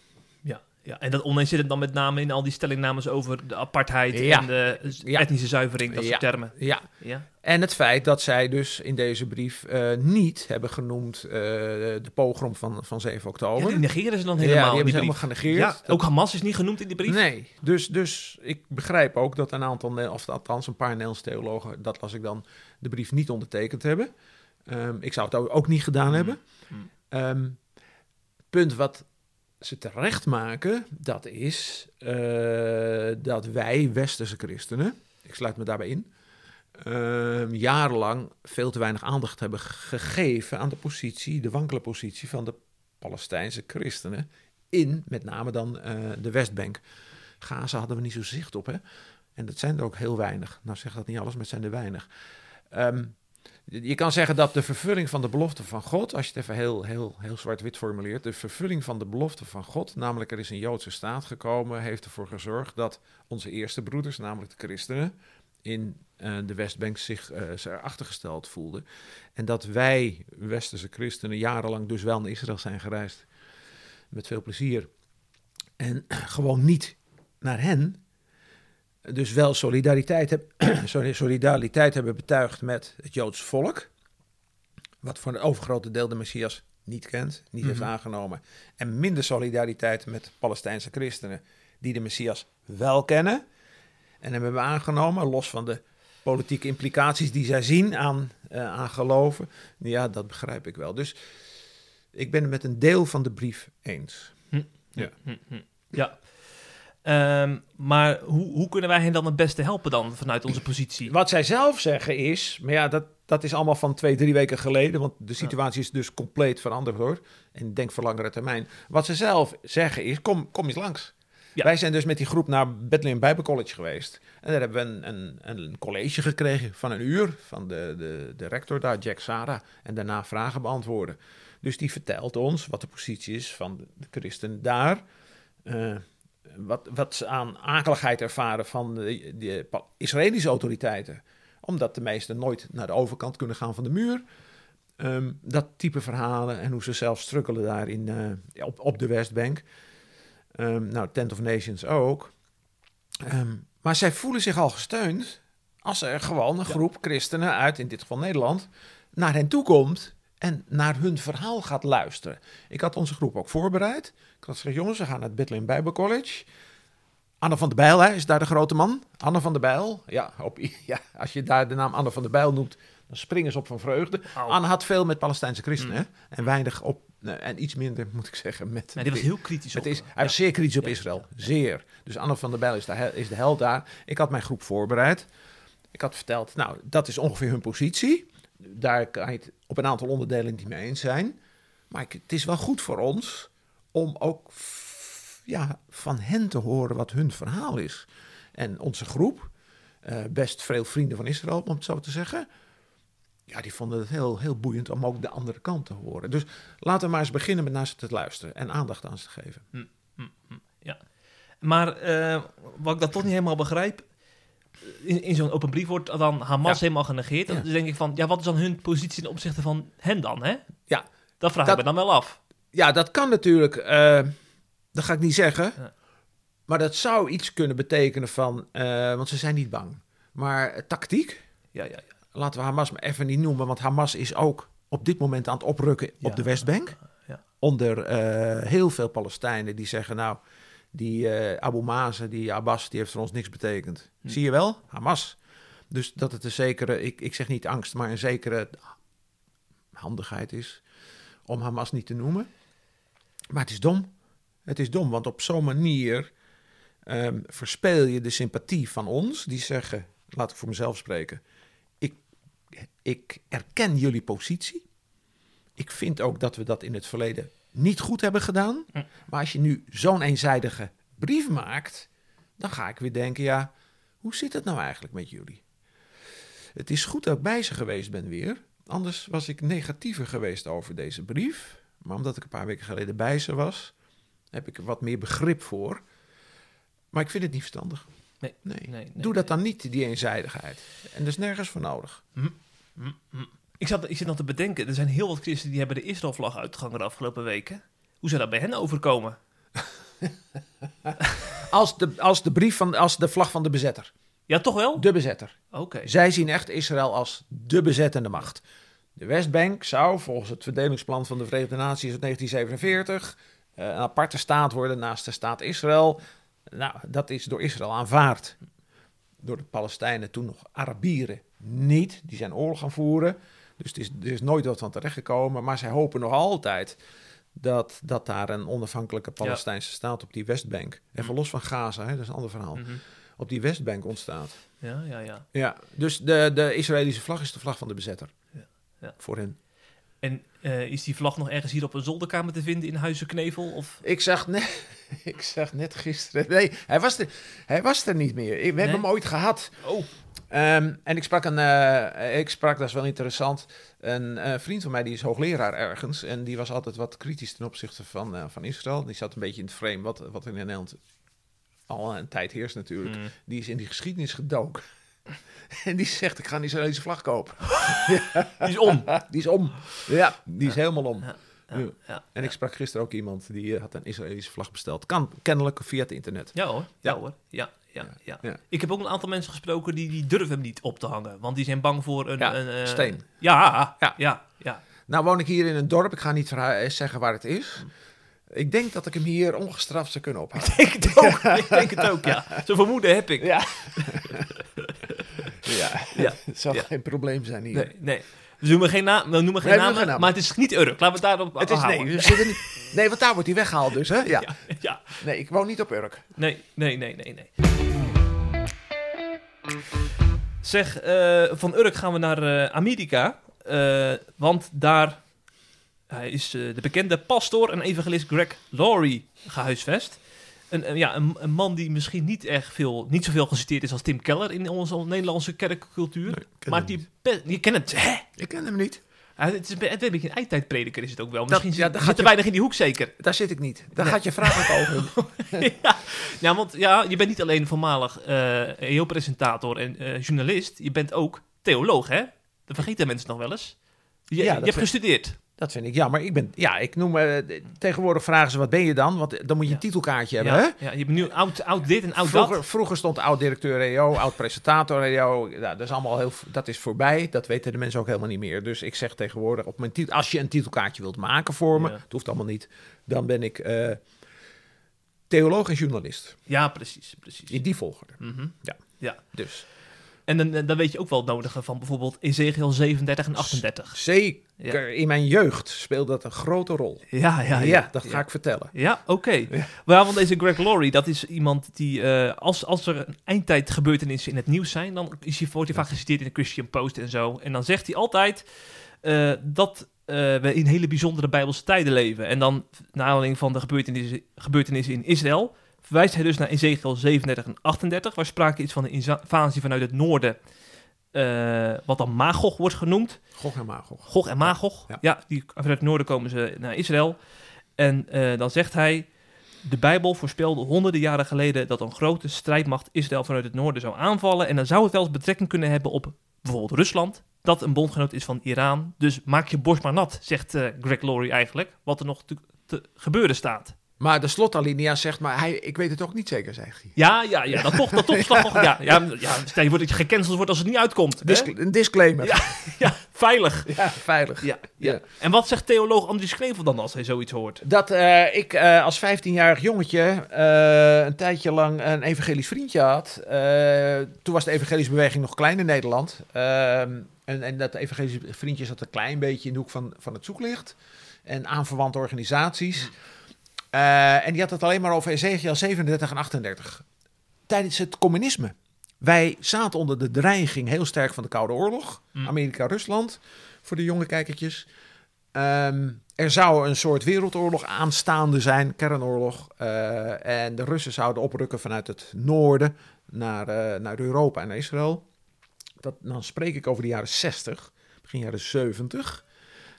Ja, ja, en dat oneens zit het dan met name in al die stellingnames over de apartheid Ja. en de Ja. etnische zuivering, dat soort Ja. termen. Ja, Ja. en het feit dat zij dus in deze brief eh, niet hebben genoemd eh, de pogrom van, van 7 Ja, oktober. die negeren ze dan Ja, helemaal die in hebben die ze helemaal genegeerd. Ja, ook Hamas is niet genoemd in die brief. Nee, dus, dus ik begrijp ook dat een aantal, of althans een paar Nederlandse theologen, dat las ik dan, de brief niet ondertekend hebben. Ehm, ik zou het ook- niet gedaan hebben. Hmm. Ehm, punt wat ze terecht maken, dat is eh, dat wij westerse christenen, ik sluit me daarbij in, ehm, jarenlang veel te weinig aandacht hebben gegeven aan de positie, de wankele positie van de Palestijnse christenen in met name dan eh, de Westbank. Gaza hadden we niet zo zicht op, hè? En dat zijn er ook heel weinig. Nou zeg dat niet alles, maar het zijn er weinig. Ehm, je kan zeggen dat de vervulling van de belofte van God, als je het even heel, heel, heel zwart-wit formuleert, de vervulling van de belofte van God, namelijk er is een Joodse staat gekomen, heeft ervoor gezorgd dat onze eerste broeders, namelijk de christenen, in eh, de Westbank zich uh, zich achtergesteld voelde. En dat wij, westerse christenen, jarenlang dus wel naar Israël zijn gereisd. Met veel plezier. En gewoon niet naar hen. Dus wel solidariteit, heb, solidariteit hebben betuigd met het Joods volk. Wat voor een overgrote deel de Messias niet kent, niet heeft Mhm. aangenomen. En minder solidariteit met Palestijnse christenen die de Messias wel kennen. En hebben we aangenomen, los van de politieke implicaties die zij zien aan, eh, aan geloven. Ja, dat begrijp ik wel. Dus ik ben het met een deel van de brief eens. Ja. Hm, hm. Ja. Ehm, maar hoe, hoe kunnen wij hen dan het beste helpen dan vanuit onze positie? Wat zij zelf zeggen is, maar ja, dat, dat is allemaal van twee, drie weken geleden, want de situatie is dus compleet veranderd hoor. En denk voor langere termijn. Wat ze zelf zeggen is, kom, kom eens langs. Ja. Wij zijn dus met die groep naar Bethlehem Bible College geweest. En daar hebben we een, een, een college gekregen van een uur van de, de, de rector daar, Jack Sarah. En daarna vragen beantwoorden. Dus die vertelt ons wat de positie is van de, christenen daar. Eh, wat, wat ze aan akeligheid ervaren van de, Israëlische autoriteiten. Omdat de meesten nooit naar de overkant kunnen gaan van de muur. Ehm, dat type verhalen en hoe ze zelf struggelen daar in, eh, op, op de Westbank. Ehm, nou, Tent of Nations ook. Ehm, maar zij voelen zich al gesteund als er gewoon een groep christenen uit, in dit geval Nederland, naar hen toe komt en naar hun verhaal gaat luisteren. Ik had onze groep ook voorbereid. Ik had gezegd, jongens, we gaan naar het Bethlehem Bible College. Anne van der Bijl hè, is daar de grote man. Anne van der Bijl. Ja, op, ja, als je daar de naam Anne van der Bijl noemt, dan springen ze op van vreugde. Au. Anne had veel met Palestijnse christenen. hè, En weinig op, nee, en iets minder, moet ik zeggen, met... Nee, die was heel kritisch op. Het is, hij was zeer kritisch op Ja. Israël. Zeer. Dus Anne van der Bijl is de, hel- is de held daar. Ik had mijn groep voorbereid. Ik had verteld, nou, dat is ongeveer hun positie. Daar kan je het op een aantal onderdelen niet mee eens zijn. Maar ik, het is wel goed voor ons om ook ja, van hen te horen wat hun verhaal is. En onze groep, eh, best veel vrienden van Israël, om het zo te zeggen. Ja, die vonden het heel, heel boeiend om ook de andere kant te horen. Dus laten we maar eens beginnen met naar ze te luisteren en aandacht aan ze te geven. Maar eh, wat ik dan toch niet helemaal begrijp. In, in zo'n open brief wordt dan Hamas Ja. helemaal genegeerd. Dan Ja. denk ik van, ja, wat is dan hun positie ten opzichte van hen dan, hè? Ja. Dat vraag Dat- ik me dan wel af. Ja, dat kan natuurlijk. eh, dat ga ik niet zeggen. Ja. Maar dat zou iets kunnen betekenen van. eh, want ze zijn niet bang. Maar tactiek. Ja, ja, ja. Laten we Hamas maar even niet noemen. Want Hamas is ook op dit moment aan het oprukken op de Westbank. Onder eh, heel veel Palestijnen die zeggen: Nou, die eh, Abu Mazen, die Abbas, die heeft voor ons niks betekend. Hm. Zie je wel? Hamas. Dus dat het een zekere, ik, ik zeg niet angst, maar een zekere handigheid is om Hamas niet te noemen. Maar het is dom. Het is dom, want op zo'n manier ehm, verspeel je de sympathie van ons, die zeggen, laat ik voor mezelf spreken, ik, ik erken jullie positie. Ik vind ook dat we dat in het verleden niet goed hebben gedaan. Hm. Maar als je nu zo'n eenzijdige brief maakt, dan ga ik weer denken, ja, hoe zit het nou eigenlijk met jullie? Het is goed dat ik bij ze geweest ben weer. Anders was ik negatiever geweest over deze brief. Maar omdat ik een paar weken geleden bij ze was, heb ik er wat meer begrip voor. Maar ik vind het niet verstandig. Nee, Nee. nee, nee, Doe dat dan niet, die eenzijdigheid. En er is nergens voor nodig. Hm, hm. Ik, zat, ik zit nog te bedenken, er zijn heel wat christenen die hebben de Israël-vlag uitgehangen de afgelopen weken. Hoe zou dat bij hen overkomen? Als de, als de brief van, als de vlag van de bezetter. Ja, toch wel? De bezetter. Oké. Zij zien echt Israël als de bezettende macht. De Westbank zou volgens het verdelingsplan van de Verenigde Naties uit 1947 eh, een aparte staat worden naast de staat Israël. Nou, dat is door Israël aanvaard. Door de Palestijnen, toen nog Arabieren, niet. Die zijn oorlog gaan voeren. Dus het is, er is nooit wat van terechtgekomen. Maar zij hopen nog altijd dat, dat daar een onafhankelijke Palestijnse staat op die Westbank, even los van Gaza, hè, dat is een ander verhaal, Mhm. op die Westbank ontstaat. Ja, ja, ja. Ja, dus de, de Israëlische vlag is de vlag van de bezetter. Ja, ja. Voor hen. En eh, is die vlag nog ergens hier op een zolderkamer te vinden in Huizen Knevel? Of... Ik zag, net, ik zag net gisteren. Nee, hij was er, hij was er niet meer. Ik- We Nee? hebben hem ooit gehad. Oh, Ehm, en ik sprak een, eh, ik sprak, dat is wel interessant, een eh, vriend van mij die is hoogleraar ergens. En die was altijd wat kritisch ten opzichte van, eh, van Israël. Die zat een beetje in het frame wat, wat in Nederland al een tijd heerst natuurlijk. mm. Die is in die geschiedenis gedoken. En die zegt, ik ga een Israëlische vlag kopen. Die is om. Die is om. Ja, die is helemaal om. Ja, Ja. ja. En ik sprak gisteren ook iemand die had een Israëlische vlag besteld. Kan kennelijk via het internet. Ja hoor, ja, Ja. hoor. Ja, ja, ja. Ja. Ik heb ook een aantal mensen gesproken die, die durven hem niet op te hangen. Want die zijn bang voor een... Ja, een eh, steen. Ja, ja, Ja. Nou woon ik hier in een dorp. Ik ga niet zeggen waar het is. Ik denk dat ik hem hier ongestraft zou kunnen ophalen. Ik denk het ook, ik denk het ook, ja. Zo'n vermoeden heb ik. Ja. ja. Ja. Het zal geen probleem zijn hier. Nee, nee. We noemen geen, naam, we noemen geen Nee, namen, maar het is niet Urk. Laten we het daarop Het is, nee, we zitten niet, nee, want daar wordt hij weggehaald dus, hè? Ja. Ja, ja. Nee, ik woon niet op Urk. Nee, nee, nee, nee, nee. Zeg, eh, van Urk gaan we naar eh, Amerika. eh, want daar is de bekende pastoor en evangelist Greg Laurie gehuisvest. Een, ja, een, een man die misschien niet echt veel, niet zoveel geciteerd is als Tim Keller in onze Nederlandse kerkcultuur. maar die, je kent hè? Ik ken hem niet. Hij- Het is een, beetje een eindtijdprediker is het ook wel. Dat- Misschien ja, zit- zit er weinig in die hoek zeker. Daar zit ik niet. Daar Nee. gaat je vraag ook over. ja. ja, want ja, je bent niet alleen voormalig eh presentator en eh, journalist. Je bent ook theoloog, hè? Dat vergeten mensen nog wel eens. Je, Ja, je dat hebt gestudeerd. Dat vind ik jammer. Ik ben, ja, ik noem, eh, tegenwoordig vragen ze wat ben je dan? Want dan moet je een Ja. titelkaartje hebben, Ja, hè? ja, je bent nu oud, oud dit en oud Vroeger, dat. vroeger stond oud-directeur EO, oud-presentator EO. Ja, dat is allemaal heel, dat is voorbij. Dat weten de mensen ook helemaal niet meer. Dus ik zeg tegenwoordig, op mijn titel, als je een titelkaartje wilt maken voor me, het hoeft allemaal niet, dan ben ik eh, theoloog en journalist. Ja, precies, precies. In die volgorde. Mhm. Ja. ja. Dus En dan, dan weet je ook wel het nodige van bijvoorbeeld Ezekiel 37 en 38. zeker in mijn jeugd speelde dat een grote rol. Ja, ja, Ja, dat ga ik vertellen. Ja, oké. Maar want deze Greg Laurie, dat is iemand die, eh, als, als er een eindtijd gebeurtenissen in het nieuws zijn, dan is hij, wordt hij vaak geciteerd in de Christian Post en zo. En dan zegt hij altijd eh, dat eh, we in hele bijzondere Bijbelse tijden leven. En dan, naar aanleiding van de gebeurtenissen, gebeurtenissen in Israël, verwijst hij dus naar Ezekiel 37 en 38, waar sprake is van een invasie vanuit het noorden, eh, wat dan Magog wordt genoemd. Gog en Magog. Gog en Magog. Ja, Ja. die, vanuit het noorden komen ze naar Israël. En eh, dan zegt hij... De Bijbel voorspelde honderden jaren geleden dat een grote strijdmacht Israël vanuit het noorden zou aanvallen. En dan zou het wel eens betrekking kunnen hebben op bijvoorbeeld Rusland, dat een bondgenoot is van Iran. Dus maak je borst maar nat, zegt eh, Greg Laurie eigenlijk, wat er nog te, te gebeuren staat. Maar de slotalinea zegt, maar hij, ik weet het ook niet zeker, zegt hij. Ja, ja, ja, dat toch, dat toch slag. Ja, ja, ja, stel je voor dat je gecanceld wordt als het niet uitkomt. Disc- een disclaimer. Ja. Ja, veilig. Ja, veilig. Ja, ja. En wat zegt theoloog Andries Knevel dan als hij zoiets hoort? Dat eh, ik eh, als 15-jarig jongetje eh, een tijdje lang een evangelisch vriendje had. Toen was de evangelische beweging nog klein in Nederland. En, en dat evangelische vriendje zat een klein beetje in de hoek van, van het zoeklicht. En aanverwante organisaties. Eh, en die had het alleen maar over Ezekiel 37 en 38. Tijdens het communisme. Wij zaten onder de dreiging heel sterk van de Koude Oorlog. Mm. Amerika-Rusland, voor de jonge kijkertjes. Ehm, er zou een soort wereldoorlog aanstaande zijn, kernoorlog. Eh, en de Russen zouden oprukken vanuit het noorden naar, eh, naar Europa en Israël. Dat, dan spreek ik over de jaren 60, begin jaren 70.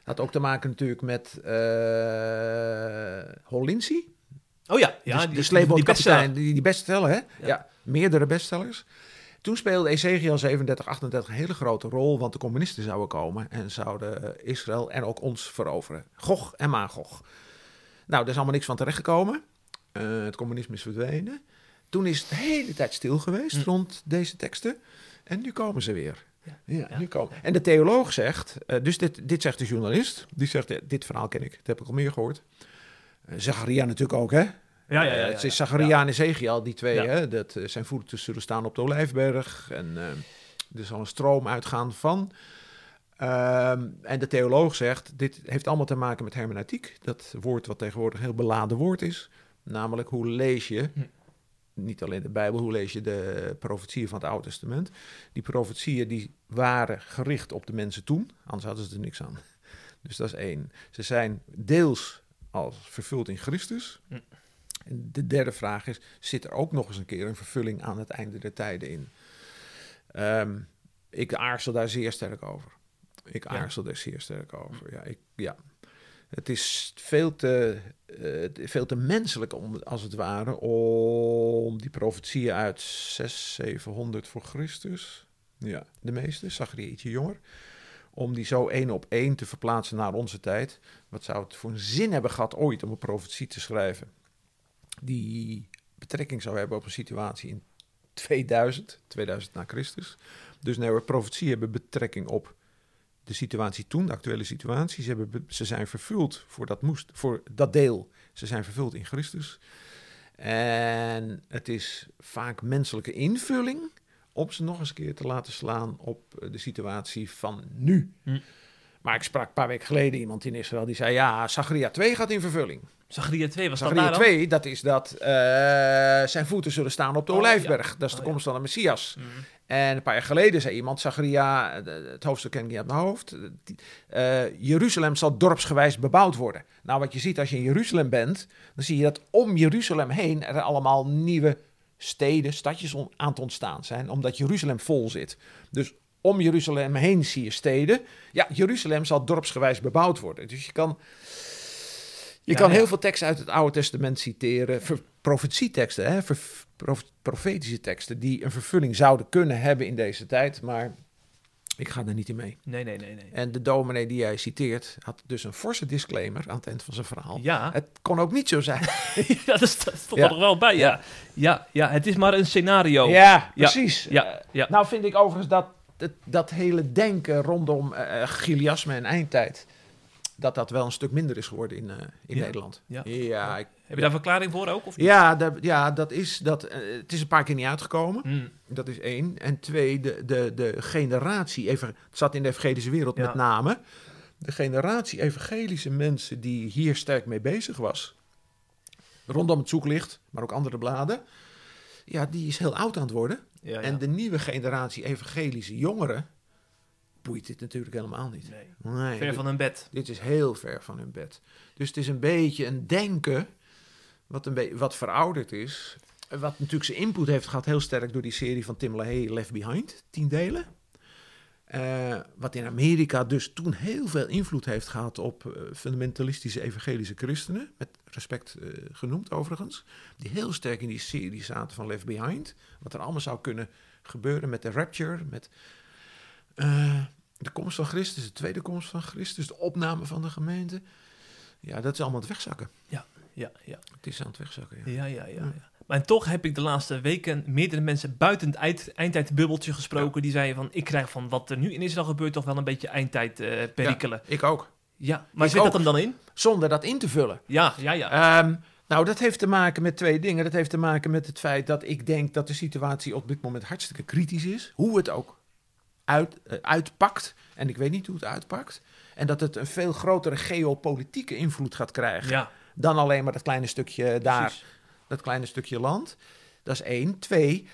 Dat had ook te maken natuurlijk met eh Hollinsie. Oh ja, ja dus die, de sleepbootkapitein, die, die bestseller, hè? Ja. Ja. meerdere bestsellers. Toen speelde Ezekiel 37, 38 een hele grote rol, want de communisten zouden komen en zouden Israël en ook ons veroveren. Gog en Magog. Nou, daar is allemaal niks van terechtgekomen. Eh het communisme is verdwenen. Toen is het de hele tijd stil geweest Hm. rond deze teksten. En nu komen ze weer. Ja. Ja, Ja. Nu komen. En de theoloog zegt, eh, dus dit, dit zegt de journalist, die zegt, eh, dit verhaal ken ik, dat heb ik al meer gehoord. Eh, Zacharia natuurlijk ook, hè? Ja, ja, ja. Ja, het is ja. Zacharia en Ezekiel, die twee, Ja. hè, dat zijn voeten zullen staan op de Olijfberg. En eh, er zal een stroom uitgaan van. Ehm, en de theoloog zegt, dit heeft allemaal te maken met hermeneutiek. Dat woord wat tegenwoordig een heel beladen woord is. Namelijk, hoe lees je, Hm. Niet alleen de Bijbel, hoe lees je de profetieën van het Oude Testament. Die profetieën die waren gericht op de mensen toen, anders hadden ze er niks aan. Dus dat is één. Ze zijn deels als vervuld in Christus. Hm. En de derde vraag is, zit er ook nog eens een keer een vervulling aan het einde der tijden in? Ehm, ik aarzel daar zeer sterk over. Ik Ja. aarzel daar zeer sterk over. Ja, ik, ja. Het is veel te, eh, veel te menselijk, om, als het ware, om die profetieën uit 6, 700 voor Christus. Ja, de meeste, Zacharia ietsje jonger. Om die zo één op één te verplaatsen naar onze tijd. Wat zou het voor een zin hebben gehad ooit om een profetie te schrijven? Die betrekking zou hebben op een situatie in 2000, 2000 na Christus. Dus nou, profetie hebben betrekking op de situatie toen, de actuele situatie. Ze, hebben, be- ze zijn vervuld voor dat, moest, voor dat deel. Ze zijn vervuld in Christus. En het is vaak menselijke invulling om ze nog eens een keer te laten slaan op eh, de situatie van nu. Hm. Maar ik sprak een paar weken geleden iemand in Israël die zei: Ja, Zacharia 2 gaat in vervulling. Zacharia 2 was dat Zacharia daar dan? 2, dat is dat eh, zijn voeten zullen staan op de Oh, olijfberg. ja. Dat is de Oh, ja. komst van de Messias. Mhm. En een paar jaar geleden zei iemand, Zacharia, eh, het hoofdstuk ken ik niet uit mijn hoofd, eh, Jeruzalem zal dorpsgewijs bebouwd worden. Nou, wat je ziet als je in Jeruzalem bent, dan zie je dat om Jeruzalem heen er allemaal nieuwe steden, stadjes aan het ontstaan zijn, omdat Jeruzalem vol zit. Dus om Jeruzalem heen zie je steden. Ja, Jeruzalem zal dorpsgewijs bebouwd worden. Dus je kan, je Ja, kan heel veel teksten uit het Oude Testament citeren, ver- profetieteksten, hè, ver- prof- profetische teksten die een vervulling zouden kunnen hebben in deze tijd, maar ik ga daar niet in mee. Nee, nee, nee, nee. En de dominee die jij citeert had dus een forse disclaimer aan het eind van zijn verhaal. Ja, Het kon ook niet zo zijn. ja dat stond Ja. er wel bij, ja. ja. Ja, het is maar een scenario. Ja, precies. Ja, ja. Nou vind ik overigens dat dat, dat hele denken rondom eh eh, Giliasme en eindtijd, dat dat wel een stuk minder is geworden in, eh, in Ja. Nederland. Ja. Ja, ik- Heb je daar verklaring voor ook? Of niet? ja, dat, ja dat is, dat, eh, het is een paar keer niet uitgekomen. Hmm. Dat is één. En twee, de, de, de generatie, even, het zat in de evangelische wereld met name, de generatie evangelische mensen die hier sterk mee bezig was, rondom het zoeklicht, maar ook andere bladen, ja, die is heel oud aan het worden. En de nieuwe generatie evangelische jongeren boeit dit natuurlijk helemaal niet. Nee, Nee, ver dit, van hun bed. dit is heel ver van hun bed. Dus het is een beetje een denken wat, een be- wat verouderd is. Wat natuurlijk zijn input heeft gehad heel sterk door die serie van Tim LaHaye, Left Behind, tien delen. Eh, wat in Amerika dus toen heel veel invloed heeft gehad op eh, fundamentalistische evangelische christenen, met respect eh, genoemd overigens, die heel sterk in die serie zaten van Left Behind. Wat er allemaal zou kunnen gebeuren met de rapture, met eh, de komst van Christus, de tweede komst van Christus, de opname van de gemeente. Ja, dat is allemaal aan het wegzakken. Ja, ja. Het is aan het wegzakken, ja. Ja, ja, ja. ja. Maar toch heb ik de laatste weken meerdere mensen buiten het eind, eindtijdbubbeltje gesproken. Die zeiden van, ik krijg van wat er nu in Israël gebeurt toch wel een beetje eindtijd eh perikelen. Ik ook. Ja, maar Ik zit dat hem dan in? Zonder dat in te vullen. Ja, ja, ja. Ehm, nou, dat heeft te maken met twee dingen. Dat heeft te maken met het feit dat ik denk dat de situatie op dit moment hartstikke kritisch is. Hoe het ook uit, eh, uitpakt. En ik weet niet hoe het uitpakt. En dat het een veel grotere geopolitieke invloed gaat krijgen. ja, Dan alleen maar dat kleine stukje daar, precies. dat kleine stukje land. Dat is één. Twee,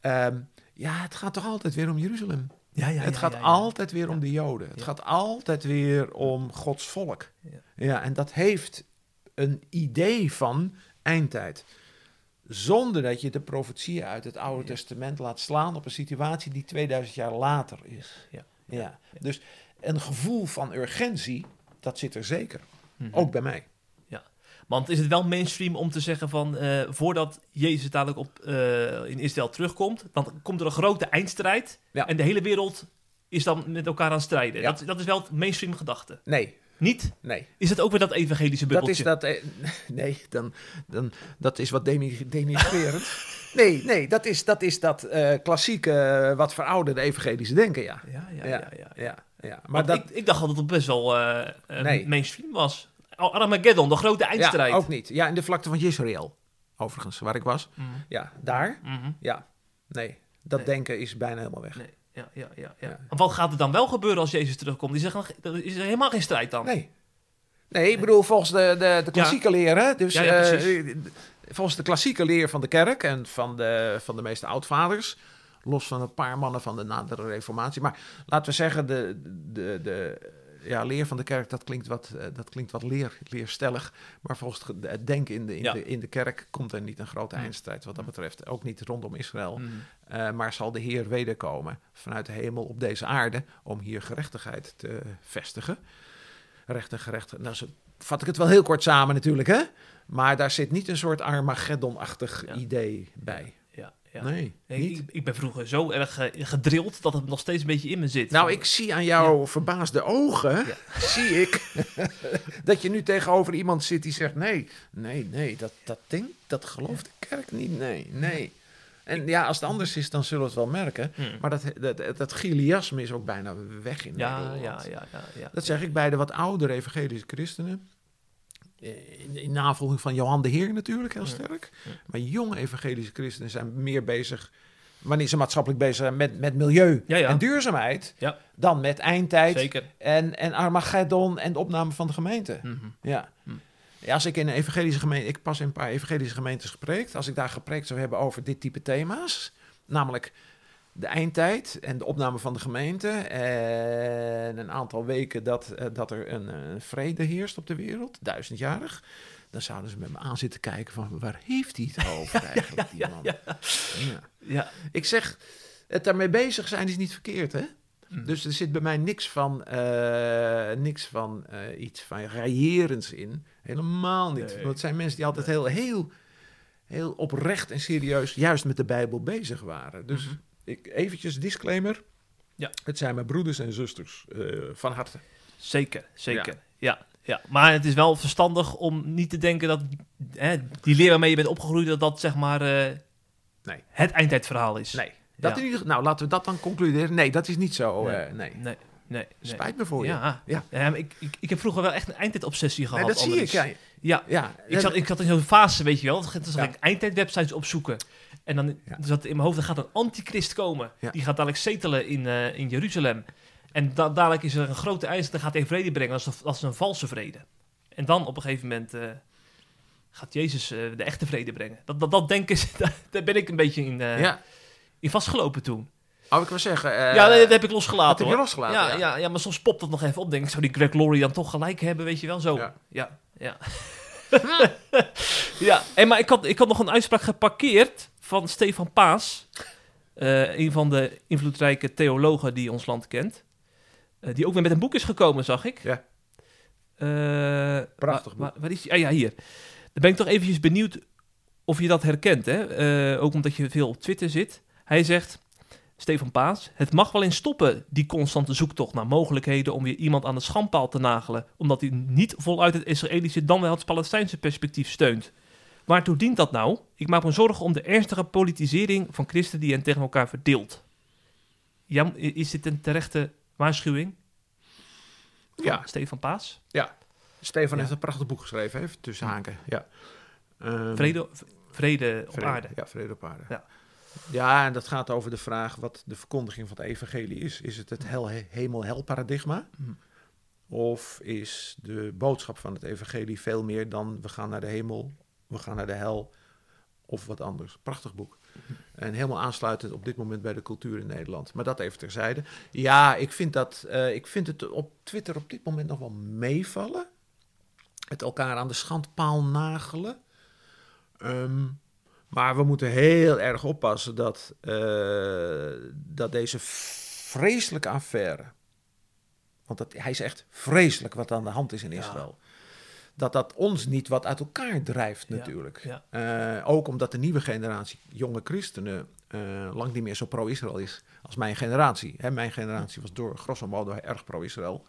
ehm, ja, het gaat toch altijd weer om Jeruzalem. Ja, ja, het ja, gaat altijd weer om de Joden. Het gaat altijd weer om Gods volk. Ja. en dat heeft een idee van eindtijd. Zonder dat je de profetieën uit het Oude Ja. Testament laat slaan op een situatie die 2000 jaar later is. Ja. Ja. Ja. Dus een gevoel van urgentie, dat zit er zeker. Mhm. Ook bij mij. Want is het wel mainstream om te zeggen van, eh, voordat Jezus dadelijk op, eh, in Israël terugkomt, dan komt er een grote eindstrijd Ja. en de hele wereld is dan met elkaar aan het strijden. Ja. Dat, dat is wel het mainstream gedachte. Nee, Niet? nee. Is dat ook weer dat evangelische Dat bubbeltje? is dat. eh, Nee, dan, dan, dat is wat deni- denigrerend. nee, nee, dat is dat, is dat eh, klassieke, eh, wat verouderde evangelische denken, ja. Ja, ja, Ja, ja. ja, ja. Maar dat, ik, ik dacht dat het best wel Nee. mainstream was. Armageddon, de grote eindstrijd. Ja, ook niet. Ja, in de vlakte van Israël, overigens, waar ik was. Mhm, Ja, daar. mhm. Ja, nee. Dat Nee. denken is bijna helemaal weg. Nee, ja, ja, ja, ja. Want wat gaat er dan wel gebeuren als Jezus terugkomt? Die zeggen, er is er helemaal geen strijd dan. Nee. Nee, ik bedoel volgens de, de, de klassieke leer, hè? Dus, eh, volgens de klassieke leer van de kerk en van de, van de meeste oudvaders, los van een paar mannen van de nadere reformatie. Maar laten we zeggen, de, de, de ja, leer van de kerk, dat klinkt wat, eh, dat klinkt wat leer, leerstellig. Maar volgens het- denken in de, in, Ja. de, in de kerk komt er niet een grote Mm. eindstrijd wat dat betreft. Ook niet rondom Israël. Mhm. Eh, maar zal de Heer wederkomen vanuit de hemel op deze aarde om hier gerechtigheid te vestigen. Recht en gerechtigheid. Nou, zo vat ik het wel heel kort samen natuurlijk, hè? Maar daar zit niet een soort Armageddon-achtig Ja. idee bij. Ja. Nee, ik, ik ben vroeger zo erg eh, gedrild dat het nog steeds een beetje in me zit. Nou, ik zie aan jouw verbaasde ogen, Ja. zie ik, dat je nu tegenover iemand zit die zegt, nee, nee, nee, dat, dat ding, dat gelooft de kerk niet, nee, nee. En ja, als het anders is, dan zullen we het wel merken. Hmm. Maar dat, dat, dat, dat Giliasme is ook bijna weg in ja, Nederland. ja, ja, ja, ja. Dat zeg ik bij de wat oudere evangelische christenen. Eh, In, in navolging van Johan de Heer natuurlijk, heel sterk. Maar jonge evangelische christenen zijn meer bezig, wanneer ze maatschappelijk bezig zijn, met, met milieu Ja, ja. en duurzaamheid, Ja. dan met eindtijd Zeker. en, en Armageddon en de opname van de gemeente. Mhm. Ja. Hm. Ja, als ik in een evangelische gemeente, ik pas in een paar evangelische gemeentes gepreekt, als ik daar gepreekt zou hebben over dit type thema's, namelijk de eindtijd en de opname van de gemeente en een aantal weken dat, eh, dat er een, een vrede heerst op de wereld, duizendjarig, dan zouden ze met me aan zitten kijken van waar heeft hij het over eigenlijk, die man? Ja. Ja. Ik zeg, het daarmee bezig zijn is niet verkeerd, hè? Mm. Dus er zit bij mij niks van, eh, niks van eh, iets van raillerends in. Helemaal niet. Nee. Want het zijn mensen die altijd heel, heel, heel oprecht en serieus juist met de Bijbel bezig waren. Dus Mhm. Ik, eventjes disclaimer. Ja. Het zijn mijn broeders en zusters eh, van harte. Zeker, zeker. Ja. Ja, maar het is wel verstandig om niet te denken dat hè, die leer waarmee je bent opgegroeid, dat dat zeg maar eh, Nee. het eindtijdverhaal is. Nee. Dat Ja. in ieder, nou, laten we dat dan concluderen. Nee, dat is niet zo. Nee. eh, nee. Nee, nee. nee. Spijt me voor je. Ja, Ja. ik, ik, ik heb vroeger wel echt een eindtijdobsessie gehad. Nee, dat zie ik. Ja, Ja, ja. ik zat, ik zat in zo'n fase, weet je wel. Toen zat Ja. ik eindtijdwebsites opzoeken. En dan Ja. zat in mijn hoofd, er gaat een antichrist komen. Ja. Die gaat dadelijk zetelen in, eh, in Jeruzalem. En da dadelijk is er een grote eis, dan gaat hij vrede brengen. Dat is, een, dat is een valse vrede. En dan op een gegeven moment eh, gaat Jezus eh, de echte vrede brengen. Dat, dat, dat denken, ze- daar, ben ik een beetje in, ja. in vastgelopen toen. Oh, ik wil zeggen... ja, dat, dat heb ik losgelaten dat heb je losgelaten, ja, ja. ja. Ja, maar soms popt dat nog even op. Denk ik, zou die Greg Laurie dan toch gelijk hebben, weet je wel? Zo. Ja. Ja, ja. en, maar ik had, ik had nog een uitspraak geparkeerd van Stefan Paas. eh, een van de invloedrijke theologen die ons land kent. Eh, die ook weer met een boek is gekomen, zag ik. Ja. Eh, Prachtig waar, waar, waar is die? Ah ja, hier. Dan ben ik toch eventjes benieuwd of je dat herkent. Hè? Ook omdat je veel op Twitter zit. Hij zegt, Stefan Paas, het mag wel eens stoppen, die constante zoektocht naar mogelijkheden om weer iemand aan de schandpaal te nagelen, omdat hij niet voluit het Israëlische dan wel het Palestijnse perspectief steunt. Waartoe dient dat nou? Ik maak me zorgen om de ernstige politisering van christen die hen tegen elkaar verdeelt. Jan, is dit een terechte waarschuwing? Ja. Stefan Paas? Stefan Ja. heeft een prachtig boek geschreven, even tussen haken. Ja. Ehm, Vrede, vrede op vrede, aarde. Ja, vrede op aarde. Ja. Ja. en dat gaat over de vraag wat de verkondiging van het evangelie is. Is het het hel, hemel-hel paradigma? Mhm. Of is de boodschap van het evangelie veel meer dan we gaan naar de hemel, we gaan naar de hel of wat anders? Prachtig boek. En helemaal aansluitend op dit moment bij de cultuur in Nederland. Maar dat even terzijde. Ja, ik vind, dat, eh, ik vind het op Twitter op dit moment nog wel meevallen. Het elkaar aan de schandpaal nagelen. Ehm, maar we moeten heel erg oppassen dat, eh, dat deze vreselijke affaire. Want dat, hij is echt vreselijk wat aan de hand is in Ja. Israël. Dat dat ons niet wat uit elkaar drijft, natuurlijk. ja. Eh, ook omdat de nieuwe generatie jonge christenen eh, lang niet meer zo pro-Israël is als mijn generatie. Hè, mijn generatie was door grosso modo erg pro-Israël.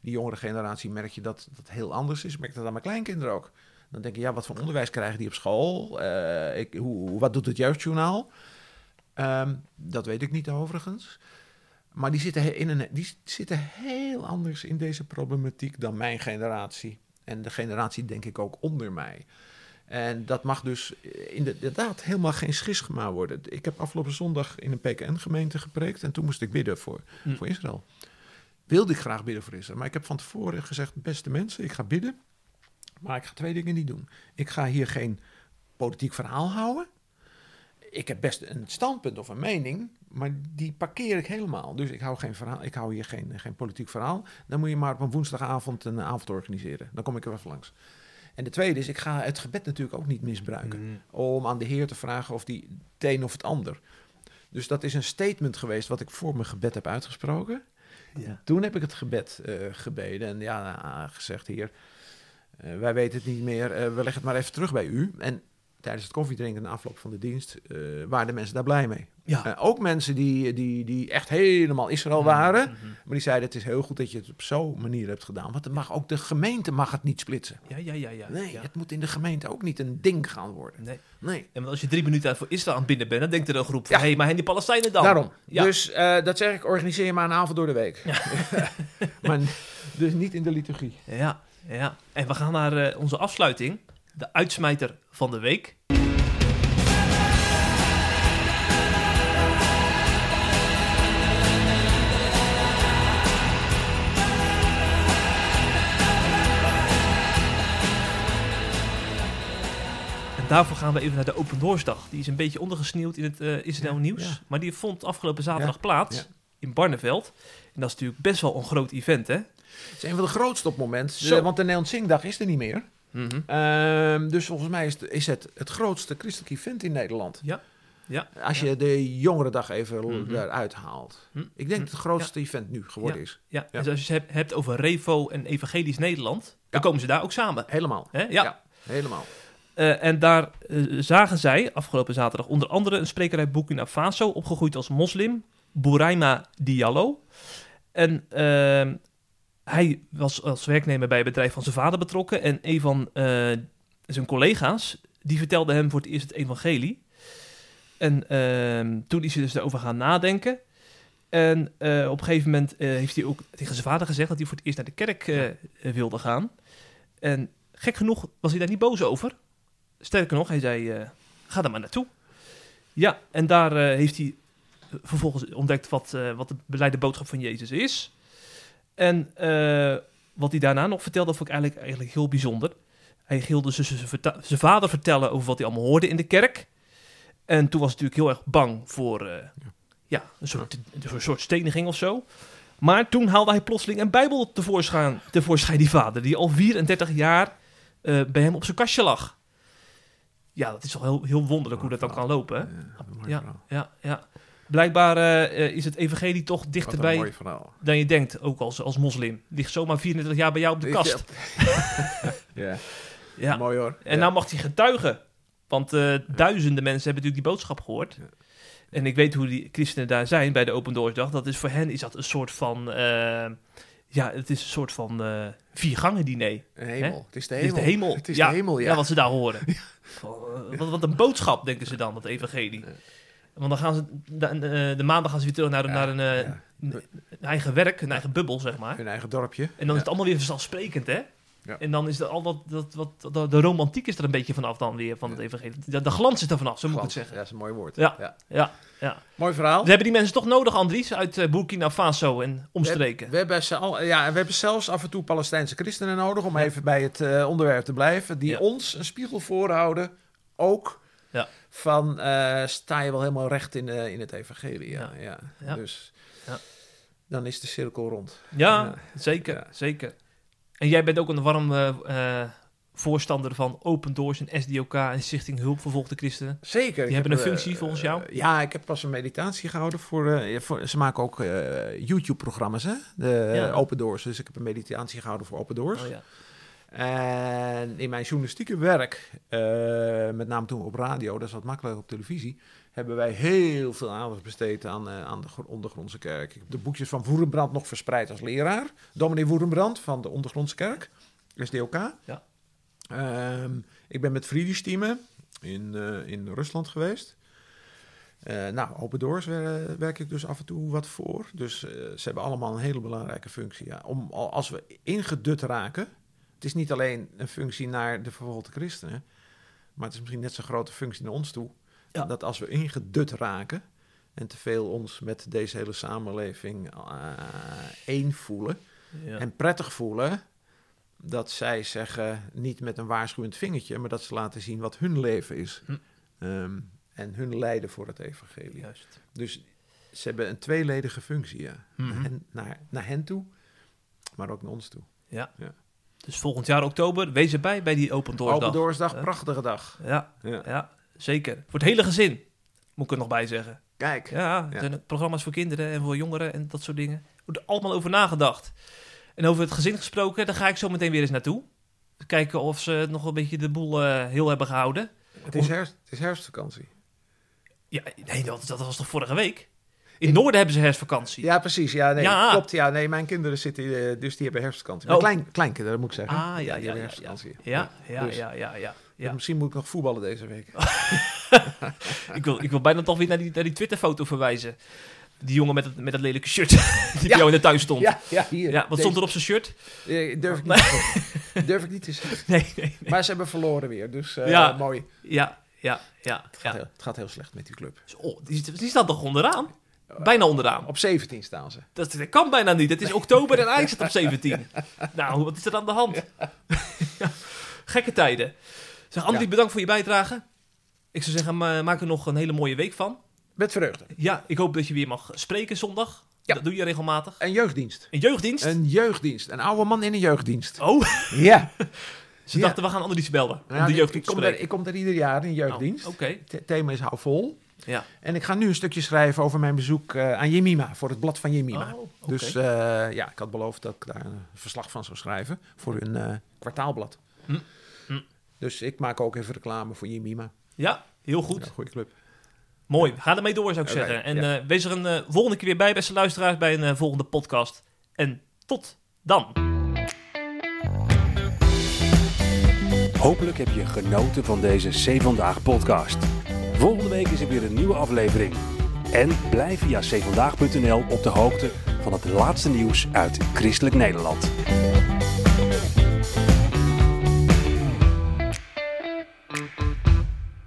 Die jongere generatie merk je dat dat heel anders is. Ik merk dat aan mijn kleinkinderen ook. Dan denk je, ja, wat voor onderwijs krijgen die op school? Eh, ik, hoe, wat doet het jeugdjournaal? Ehm, dat weet ik niet overigens. Maar die zitten, in een, die zitten heel anders in deze problematiek dan mijn generatie. En de generatie denk ik ook onder mij. En dat mag dus inderdaad helemaal geen schisma worden. Ik heb afgelopen zondag in een PKN-gemeente gepreekt en toen moest ik bidden voor, Hm. voor Israël. Wilde ik graag bidden voor Israël. Maar ik heb van tevoren gezegd, beste mensen, ik ga bidden. Maar ik ga twee dingen niet doen. Ik ga hier geen politiek verhaal houden. Ik heb best een standpunt of een mening, maar die parkeer ik helemaal. Dus ik hou, geen verhaal, ik hou hier geen, geen politiek verhaal. Dan moet je maar op een woensdagavond een avond organiseren. Dan kom ik er even langs. En de tweede is, ik ga het gebed natuurlijk ook niet misbruiken. Mm. Om aan de Heer te vragen of die het een of het ander. Dus dat is een statement geweest wat ik voor mijn gebed heb uitgesproken. Ja. Toen heb ik het gebed eh, gebeden en ja, gezegd, Heer, eh, wij weten het niet meer, eh, we leggen het maar even terug bij u. En tijdens het koffiedrinken en afloop van de dienst, eh, waren de mensen daar blij mee. Ja. Ook mensen die, die, die echt helemaal Israël waren, Mhm. maar die zeiden het is heel goed dat je het op zo'n manier hebt gedaan. Want het mag ook de gemeente mag het niet splitsen. Ja, ja, ja, ja. Nee, ja. het moet in de gemeente ook niet een ding gaan worden. Nee. Nee. En als je drie minuten voor Israël aan het binnen bent, dan denkt er een groep van, Ja. hey, maar en die Palestijnen dan? Daarom. Ja. Dus dat zeg ik, organiseer je maar een avond door de week. maar dus niet in de liturgie. Ja, ja. En we gaan naar eh, onze afsluiting. De uitsmijter van de week. En daarvoor gaan we even naar de Open Doorsdag. Die is een beetje ondergesneeuwd in het eh Israël Ja, nieuws. ja. Maar die vond afgelopen zaterdag Ja, plaats in Barneveld. En dat is natuurlijk best wel een groot event, hè? Het is een van de grootste op het moment. Zo. Eh, want de Nederlands Zingdag is er niet meer. Mhm. Ehm, dus volgens mij is het, is het het grootste christelijk event in Nederland. Ja. Ja. Als je de jongerendag even Mhm. eruit haalt. Hm. Ik denk dat het grootste event nu geworden is. Ja, dus als je het hebt- hebt over Revo en Evangelisch Nederland, dan komen ze daar ook samen. Helemaal. Ja. Helemaal. Eh, en daar eh, zagen zij afgelopen zaterdag onder andere een spreker uit Burkina Faso, opgegroeid als moslim, Bouraima Diallo. En ehm, hij was als werknemer bij het bedrijf van zijn vader betrokken. En een van eh, zijn collega's, die vertelde hem voor het eerst het evangelie. En ehm, toen is hij dus daarover gaan nadenken. En eh, op een gegeven moment eh, heeft hij ook tegen zijn vader gezegd dat hij voor het eerst naar de kerk wilde gaan. En gek genoeg was hij daar niet boos over. Sterker nog, hij zei, ga er maar naartoe. Ja, en daar heeft hij vervolgens ontdekt wat, wat de boodschap van Jezus is. En eh, wat hij daarna nog vertelde, vond ik eigenlijk, eigenlijk heel bijzonder. Hij dus zijn vader vertellen over wat hij allemaal hoorde in de kerk. En toen was hij natuurlijk heel erg bang voor eh, ja, een, soort, een soort steniging of zo. Maar toen haalde hij plotseling een Bijbel tevoorschijn, tevoorschijn die vader, die al 34 jaar eh, bij hem op zijn kastje lag. Ja, dat is toch heel, heel wonderlijk hoe dat dan kan lopen. Hè? Ja, ja, ja. Blijkbaar eh, is het evangelie toch dichterbij dan je denkt, ook als, als moslim. Ligt zomaar 34 jaar bij jou op de kast. Ja, Ja. mooi hoor. En Ja. nou mag hij getuigen. Want eh, duizenden mensen hebben natuurlijk die boodschap gehoord. En ik weet hoe die christenen daar zijn bij de Open Doors Dag. Dat is voor hen is dat een soort van... eh, ja, het is een soort van eh viergangen diner. Een hemel. Het is de Het is hemel. de hemel. Het is ja, de hemel, ja. wat ze daar horen. Van, Wat, wat een boodschap, denken ze dan, dat evangelie. Want dan gaan ze... De, de, de maandag gaan ze weer terug naar, naar een, eh, een eigen werk, een eigen bubbel, zeg maar. Hun eigen dorpje. En dan is het allemaal weer vanzelfsprekend, hè? Ja. En dan is er al dat, dat, wat, dat- de romantiek is er een beetje vanaf dan weer van het evangelie. De, de glans is er vanaf, zo moet ik het zeggen. Ja, dat is een mooi woord. Ja. Ja, ja. Mooi verhaal. We hebben die mensen toch nodig, Andries, uit eh, Burkina Faso en omstreken. We hebben, ze al, ja, we hebben zelfs af en toe Palestijnse christenen nodig, om even bij het eh, onderwerp te blijven, die ons een spiegel voorhouden, ook. Van eh, sta je wel helemaal recht in, eh, in het evangelie. Ja, ja. Ja. Dus Ja. dan is de cirkel rond. Ja, zeker, zeker. En jij bent ook een warm eh, eh, voorstander van Open Doors en SDOK en Stichting Hulp Vervolgde Christenen. Zeker. ik hebben heb, een eh, functie volgens jou? eh, ja, ik heb pas een meditatie gehouden voor, eh, voor ze maken ook eh, YouTube-programma's, hè? De Ja. eh, Open Doors. Dus ik heb een meditatie gehouden voor Open Doors. Oh, ja. En in mijn journalistieke werk, eh, met name toen op radio, dat is wat makkelijker op televisie, hebben wij heel veel aandacht besteed aan, eh, aan de gro- ondergrondse kerk. Ik heb de boekjes van Woerenbrand nog verspreid als leraar. Dominee Woerenbrand van de ondergrondse kerk, SDOK. Ja. Ehm, ik ben met Friedrich Teamen in, eh, in Rusland geweest. Nou, Open Doors wer- werk ik dus af en toe wat voor. Dus ze hebben allemaal een hele belangrijke functie. Ja. Om, al- als we ingedut raken, het is niet alleen een functie naar de vervolgde christenen, maar het is misschien net zo'n grote functie naar ons toe. Ja. Dat als we ingedut raken en te veel ons met deze hele samenleving eh, één voelen Ja. en prettig voelen, dat zij zeggen, niet met een waarschuwend vingertje, maar dat ze laten zien wat hun leven is. Hm. Ehm, en hun lijden voor het evangelie. Juist. Dus ze hebben een tweeledige functie, ja. Mhm. naar, hen, naar, naar hen toe, maar ook naar ons toe. Ja. Ja. Dus volgend jaar oktober, wees erbij bij die Open Doors Open dag. Doorsdag, prachtige dag. Ja, Ja. ja, zeker. Voor het hele gezin, moet ik er nog bij zeggen. Kijk, Ja, er Ja. zijn programma's voor kinderen en voor jongeren en dat soort dingen. Er wordt allemaal over nagedacht. En over het gezin gesproken, daar ga ik zo meteen weer eens naartoe. Kijken of ze nog een beetje de boel eh, heel hebben gehouden. Het is, herfst, het is herfstvakantie. Ja, nee, dat, dat was toch vorige week? In Noorden hebben ze herfstvakantie. Ja, precies. Ja, nee, Ja. klopt. Ja, nee, mijn kinderen zitten, eh, dus die hebben herfstvakantie. Oh. Mijn klein, kleinkinderen, moet ik zeggen. Ah, ja, die ja, hebben ja, herfstvakantie. Ja, ja, Dus- ja, ja, ja. Dus ja. Misschien moet ik nog voetballen deze week. Ik, wil, ik wil bijna toch weer naar die, naar die Twitter-foto verwijzen. Die jongen met het, met dat lelijke shirt die bij Ja. jou in de tuin stond. Ja, Ja, ja hier. wat Deze- stond er op zijn shirt? Eh, durf, ik niet, durf ik niet te zeggen. Nee, nee. Maar ze hebben verloren weer, dus eh, Ja. mooi. Ja, ja, ja. Het gaat, ja. heel, het gaat heel slecht met die club. Oh, die, die staan toch onderaan? Bijna onderaan. Op 17 staan ze. Dat, dat kan bijna niet. Het is oktober en Ajax zit op 17. Nou, wat is er aan de hand? Ja, Gekke tijden. Zeg, Ja. bedankt voor je bijdrage. Ik zou zeggen, ma- maak er nog een hele mooie week van. Met vreugde. Ja, ik hoop dat je weer mag spreken zondag. Ja. Dat doe je regelmatig. Een jeugddienst. Een jeugddienst? Een jeugddienst. Een oude man in een jeugddienst. Oh, Ja. ze Ja. dachten we gaan Andries bellen om de ik- jeugd ik, kom daar, spreken. ik kom daar ieder jaar in jeugddienst. Oh, Oké, Het thema is hou vol. ja. En ik ga nu een stukje schrijven over mijn bezoek eh, aan Jemima. Voor het blad van Jemima. Oh. Dus eh, ja, ik had beloofd dat ik daar een verslag van zou schrijven. Voor hun eh, kwartaalblad. Hm. Hm. Dus ik maak ook even reclame voor Jemima. Ja, heel goed. Ja, goede club. Mooi. Ga ermee door, zou ik zeggen. En ja. eh, wees er een volgende keer weer bij, beste luisteraars, bij een volgende podcast. En tot dan. Hopelijk heb je genoten van deze C Vandaag podcast. Volgende week is er weer een nieuwe aflevering. En blijf via cvandaag.nl op de hoogte van het laatste nieuws uit Christelijk Nederland.